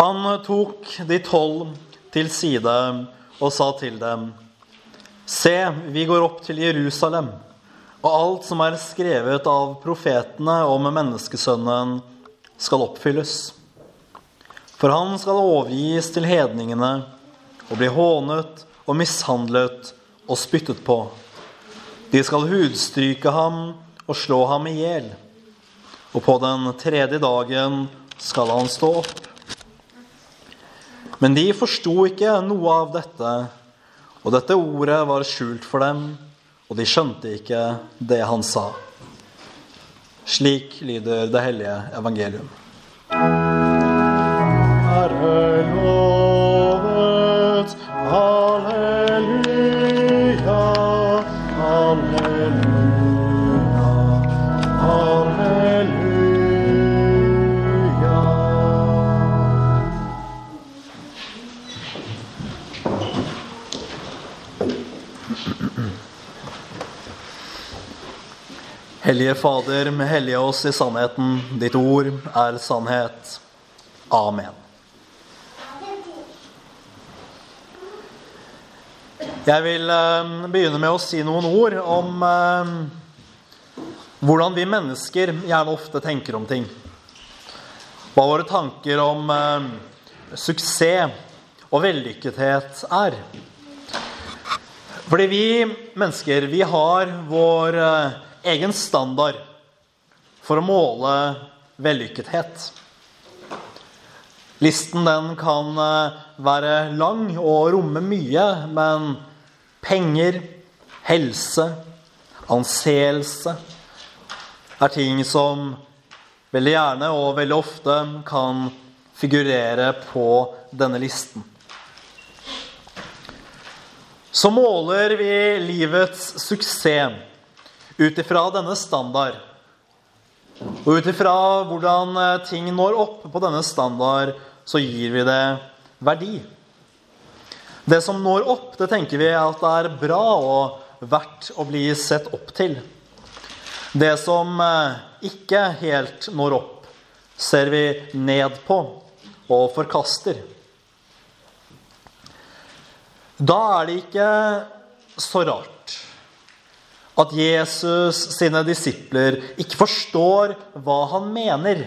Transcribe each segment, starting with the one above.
Han tok de tolv til side og sa til dem.: Se, vi går opp til Jerusalem, og alt som er skrevet av profetene om menneskesønnen, skal oppfylles. For han skal overgis til hedningene og bli hånet og mishandlet og spyttet på. De skal hudstryke ham og slå ham i hjel. Og på den tredje dagen skal han stå opp. Men de forsto ikke noe av dette, og dette ordet var skjult for dem, og de skjønte ikke det han sa. Slik lyder det hellige evangelium. Herre lovet, Hellige Fader, hellige oss i sannheten. Ditt ord er sannhet. Amen. Jeg vil eh, begynne med å si noen ord om eh, hvordan vi mennesker gjerne ofte tenker om ting. Hva våre tanker om eh, suksess og vellykkethet er. Fordi vi mennesker, vi har vår eh, egen standard for å måle vellykkethet. Listen den kan eh, være lang og romme mye, men penger, helse, anseelse er ting som veldig gjerne og veldig ofte kan figurere på denne listen. Så måler vi livets suksess ut ifra denne standard. Og ut ifra hvordan eh, ting når opp på denne standard, så gir vi det verdi. Det som når opp, det tenker vi at det er bra og verdt å bli sett opp til. Det som eh, ikke helt når opp, ser vi ned på og forkaster. Da er det ikke så rart at Jesus sine disipler ikke forstår hva han mener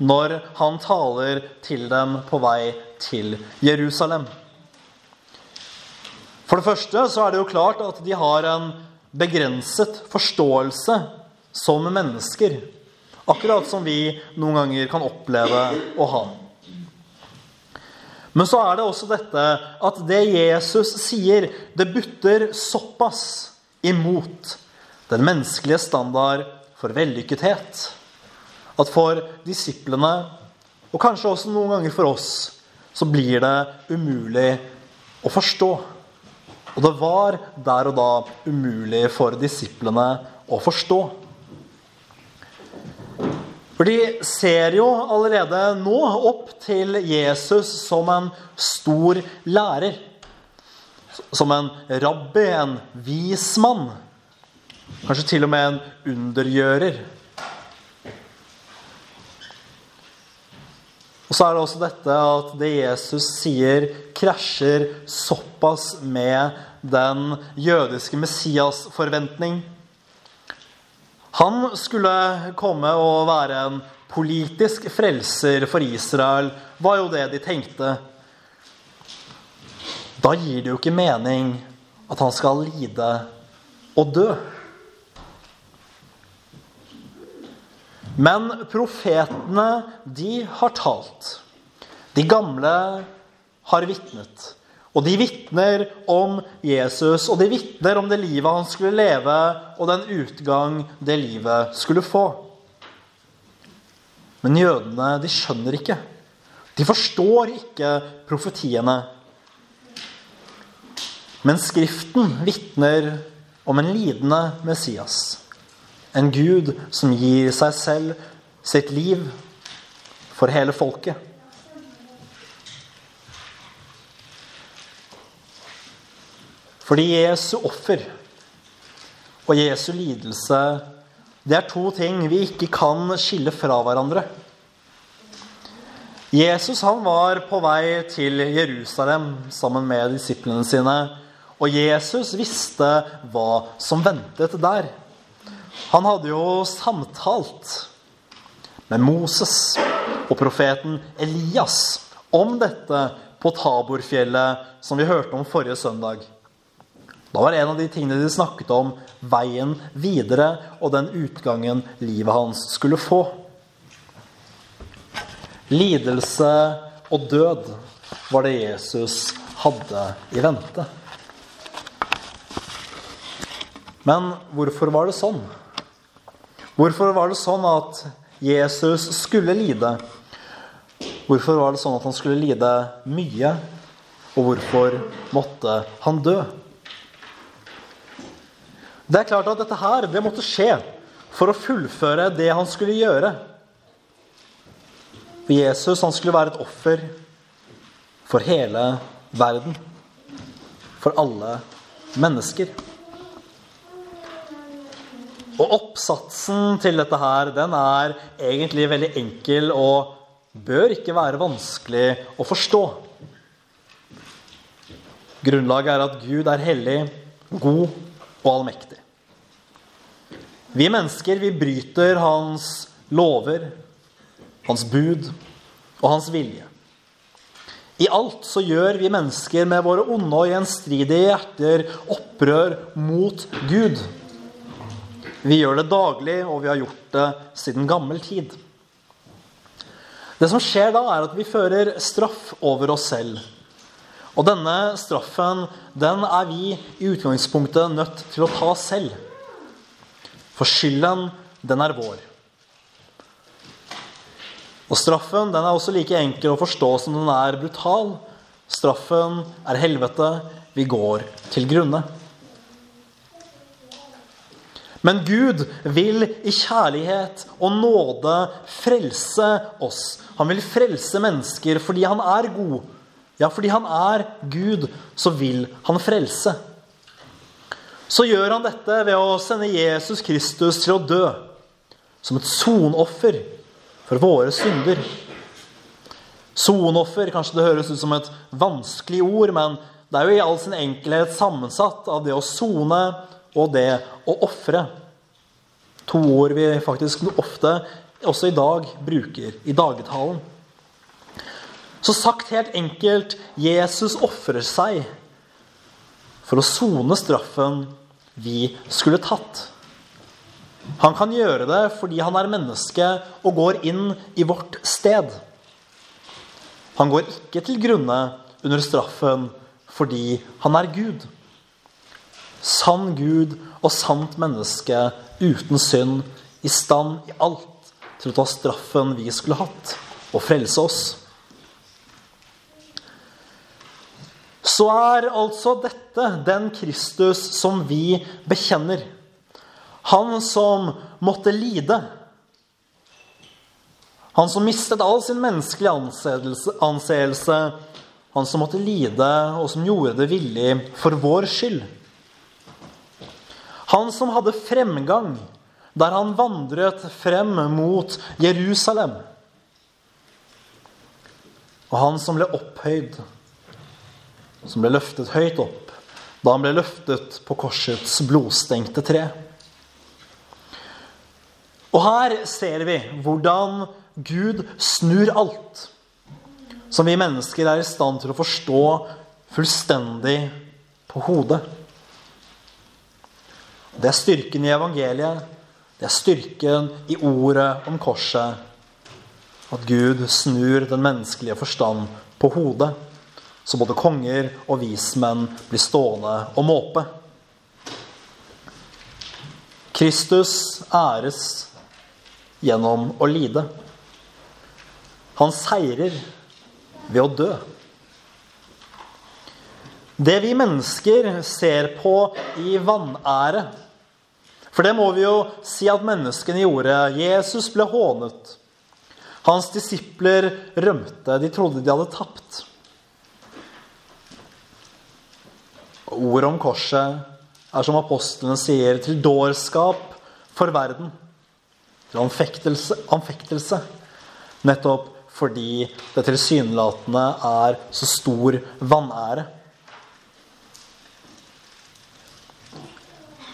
når han taler til dem på vei til Jerusalem. For det første så er det jo klart at de har en begrenset forståelse som mennesker. Akkurat som vi noen ganger kan oppleve å ha. Men så er det også dette at det Jesus sier, det butter såpass imot den menneskelige standard for vellykkethet at for disiplene, og kanskje også noen ganger for oss, så blir det umulig å forstå. Og det var der og da umulig for disiplene å forstå. For de ser jo allerede nå opp til Jesus som en stor lærer. Som en rabbi, en vis mann. Kanskje til og med en undergjører. Og så er det også dette at det Jesus sier, krasjer såpass med den jødiske Messias-forventning. Han skulle komme og være en politisk frelser for Israel, var jo det de tenkte. Da gir det jo ikke mening at han skal lide og dø. Men profetene, de har talt. De gamle har vitnet. Og de vitner om Jesus, og de vitner om det livet han skulle leve, og den utgang det livet skulle få. Men jødene, de skjønner ikke. De forstår ikke profetiene. Men Skriften vitner om en lidende Messias. En Gud som gir seg selv sitt liv for hele folket. Fordi Jesu offer og Jesu lidelse det er to ting vi ikke kan skille fra hverandre. Jesus han var på vei til Jerusalem sammen med disiplene sine. Og Jesus visste hva som ventet der. Han hadde jo samtalt med Moses og profeten Elias om dette på Taborfjellet, som vi hørte om forrige søndag. Da var en av de tingene de snakket om, veien videre og den utgangen livet hans skulle få. Lidelse og død var det Jesus hadde i vente. Men hvorfor var det sånn? Hvorfor var det sånn at Jesus skulle lide? Hvorfor var det sånn at han skulle lide mye? Og hvorfor måtte han dø? Det er klart at dette her, det måtte skje for å fullføre det han skulle gjøre. For Jesus han skulle være et offer for hele verden. For alle mennesker. Og oppsatsen til dette her, den er egentlig veldig enkel og bør ikke være vanskelig å forstå. Grunnlaget er at Gud er hellig, god og allmektig. Vi mennesker vi bryter hans lover, hans bud og hans vilje. I alt så gjør vi mennesker med våre onde og gjenstridige hjerter opprør mot Gud. Vi gjør det daglig, og vi har gjort det siden gammel tid. Det som skjer da, er at vi fører straff over oss selv. Og denne straffen, den er vi i utgangspunktet nødt til å ta selv. For skylden, den er vår. Og straffen den er også like enkel å forstå som den er brutal. Straffen er helvete. Vi går til grunne. Men Gud vil i kjærlighet og nåde frelse oss. Han vil frelse mennesker fordi han er god. Ja, fordi han er Gud, så vil han frelse. Så gjør han dette ved å sende Jesus Kristus til å dø som et sonoffer for våre synder. Sonoffer, kanskje det høres ut som et vanskelig ord, men det er jo i all sin enkelhet sammensatt av det å sone og det å ofre. To ord vi faktisk ofte, også i dag, bruker i dagetalen. Så sagt helt enkelt Jesus ofrer seg for å sone straffen vi skulle tatt. Han kan gjøre det fordi han er menneske og går inn i vårt sted. Han går ikke til grunne under straffen fordi han er Gud sann Gud og sant menneske uten synd, i stand i alt til å ta straffen vi skulle hatt, og frelse oss. Så er altså dette den Kristus som vi bekjenner. Han som måtte lide. Han som mistet all sin menneskelige anseelse. Han som måtte lide, og som gjorde det villig for vår skyld. Han som hadde fremgang der han vandret frem mot Jerusalem. Og han som ble opphøyd, som ble løftet høyt opp da han ble løftet på korsets blodstengte tre. Og her ser vi hvordan Gud snur alt som vi mennesker er i stand til å forstå fullstendig på hodet. Det er styrken i evangeliet. Det er styrken i ordet om korset. At Gud snur den menneskelige forstand på hodet, så både konger og vismenn blir stående og måpe. Kristus æres gjennom å lide. Han seirer ved å dø. Det vi mennesker ser på i vanære, for det må vi jo si at menneskene gjorde. Jesus ble hånet. Hans disipler rømte. De trodde de hadde tapt. Ordet om korset er som apostlene sier, til dårskap for verden. Til anfektelse, anfektelse nettopp fordi det tilsynelatende er så stor vanære.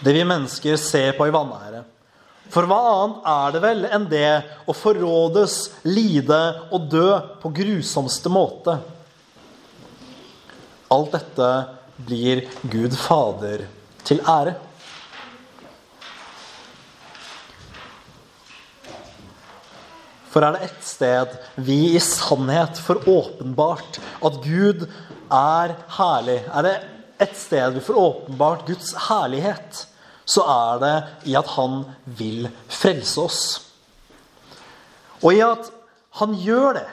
Det vi mennesker ser på i vanære. For hva annet er det vel enn det å forrådes, lide og dø på grusomste måte? Alt dette blir Gud Fader til ære. For er det ett sted vi i sannhet får åpenbart at Gud er herlig, er det ett sted vi får åpenbart Guds herlighet, så er det i at han vil frelse oss. Og i at han gjør det.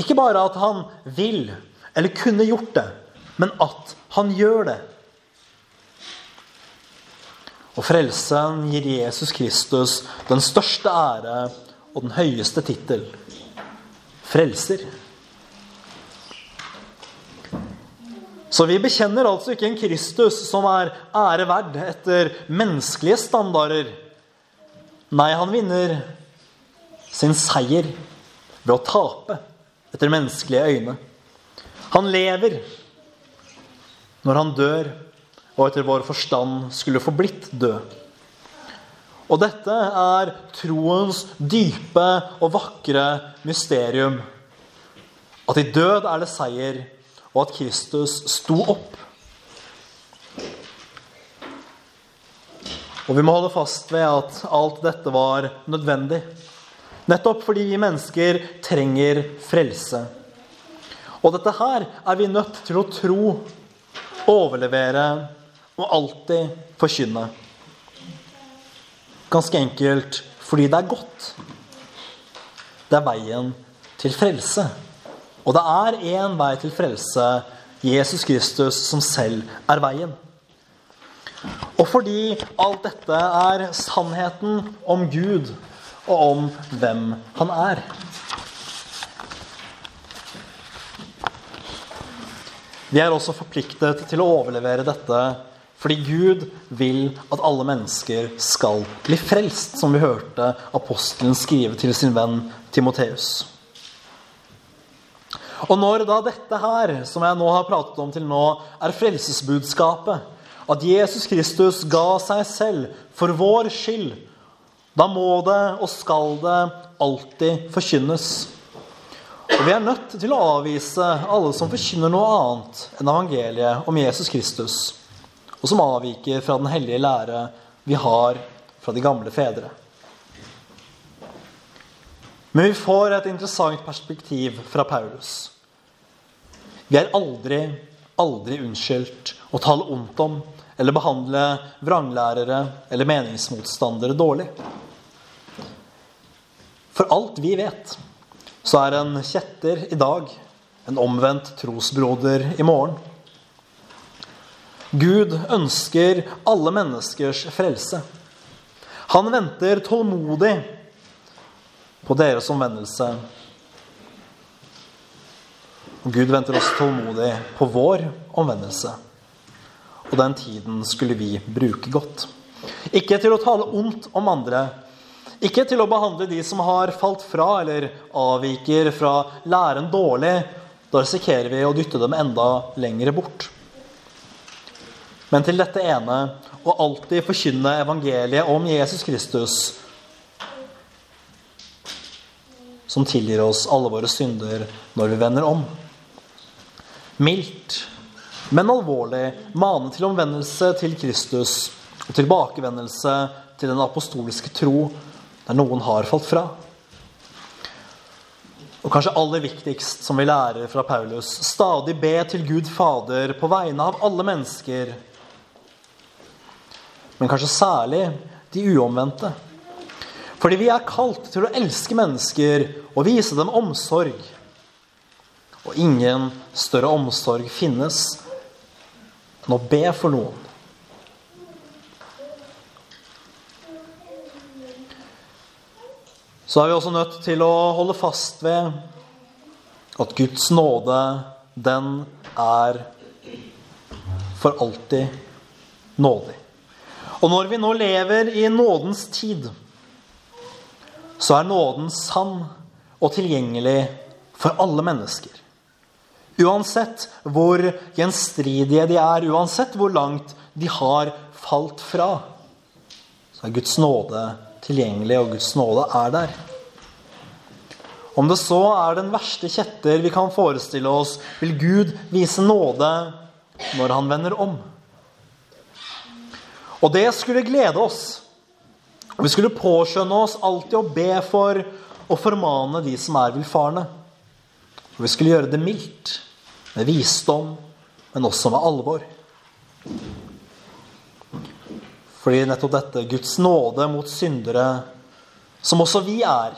Ikke bare at han vil, eller kunne gjort det, men at han gjør det. Og frelsen gir Jesus Kristus den største ære og den høyeste tittel frelser. Så vi bekjenner altså ikke en Kristus som er ære verd etter menneskelige standarder. Nei, han vinner sin seier ved å tape etter menneskelige øyne. Han lever når han dør, og etter vår forstand skulle få blitt død. Og dette er troens dype og vakre mysterium. At i død er det seier, og at Kristus sto opp. Og vi må holde fast ved at alt dette var nødvendig. Nettopp fordi vi mennesker trenger frelse. Og dette her er vi nødt til å tro, overlevere og alltid forkynne. Ganske enkelt fordi det er godt. Det er veien til frelse. Og det er én vei til frelse, Jesus Kristus, som selv er veien. Og fordi alt dette er sannheten om Gud og om hvem han er. Vi er også forpliktet til å overlevere dette fordi Gud vil at alle mennesker skal bli frelst, som vi hørte apostelen skrive til sin venn Timoteus. Og når da dette her, som jeg nå har pratet om til nå, er frelsesbudskapet, at Jesus Kristus ga seg selv for vår skyld, da må det og skal det alltid forkynnes. Og vi er nødt til å avvise alle som forkynner noe annet enn evangeliet om Jesus Kristus og som avviker fra den hellige lære vi har fra de gamle fedre. Men vi får et interessant perspektiv fra Paulus. Vi er aldri, aldri unnskyldt å tale ondt om eller behandle vranglærere eller meningsmotstandere dårlig. For alt vi vet, så er en kjetter i dag en omvendt trosbroder i morgen. Gud ønsker alle menneskers frelse. Han venter tålmodig på deres omvendelse. Og Gud venter også tålmodig på vår omvendelse. Og den tiden skulle vi bruke godt. Ikke til å tale ondt om andre. Ikke til å behandle de som har falt fra eller avviker fra læren dårlig. Da risikerer vi å dytte dem enda lenger bort men til dette ene å alltid forkynne evangeliet om Jesus Kristus, som tilgir oss alle våre synder når vi vender om. Mildt, men alvorlig mane til omvendelse til Kristus og tilbakevendelse til den apostoliske tro der noen har falt fra. Og kanskje aller viktigst, som vi lærer fra Paulus, stadig be til Gud Fader på vegne av alle mennesker men kanskje særlig de uomvendte. Fordi vi er kalt til å elske mennesker og vise dem omsorg. Og ingen større omsorg finnes enn å be for noen. Så er vi også nødt til å holde fast ved at Guds nåde, den er for alltid nådig. Og når vi nå lever i nådens tid, så er nåden sann og tilgjengelig for alle mennesker. Uansett hvor gjenstridige de er, uansett hvor langt de har falt fra, så er Guds nåde tilgjengelig, og Guds nåde er der. Om det så er den verste kjetter vi kan forestille oss, vil Gud vise nåde når han vender om. Og det skulle glede oss. Vi skulle påskjønne oss alltid å be for og formane de som er villfarne. Vi skulle gjøre det mildt, med visdom, men også med alvor. Fordi nettopp dette, Guds nåde mot syndere, som også vi er,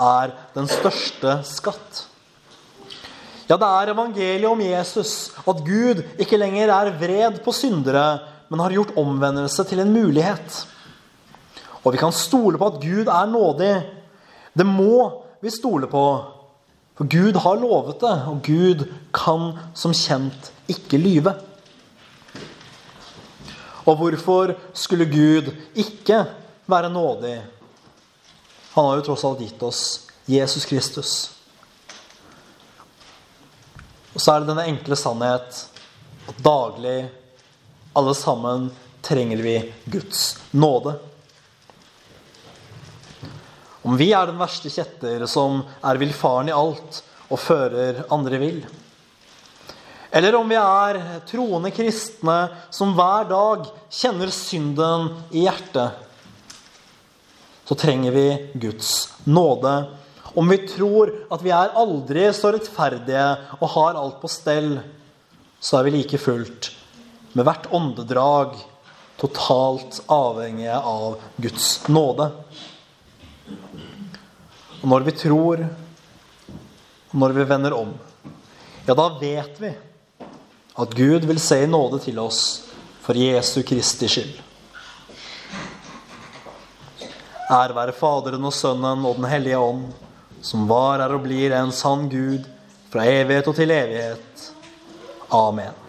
er den største skatt. Ja, det er evangeliet om Jesus, at Gud ikke lenger er vred på syndere, men har gjort omvendelse til en mulighet. Og vi kan stole på at Gud er nådig. Det må vi stole på. For Gud har lovet det, og Gud kan som kjent ikke lyve. Og hvorfor skulle Gud ikke være nådig? Han har jo tross alt gitt oss Jesus Kristus. Og så er det denne enkle sannhet at daglig, alle sammen, trenger vi Guds nåde. Om vi er den verste kjetter som er villfaren i alt og fører andre vill. Eller om vi er troende kristne som hver dag kjenner synden i hjertet. Så trenger vi Guds nåde. Om vi tror at vi er aldri så rettferdige og har alt på stell, så er vi like fullt, med hvert åndedrag, totalt avhengige av Guds nåde. Og når vi tror, og når vi vender om, ja, da vet vi at Gud vil se i nåde til oss for Jesu Kristi skyld. Ære være Faderen og Sønnen og Den hellige ånd, som var, er og blir en sann Gud fra evighet og til evighet. Amen.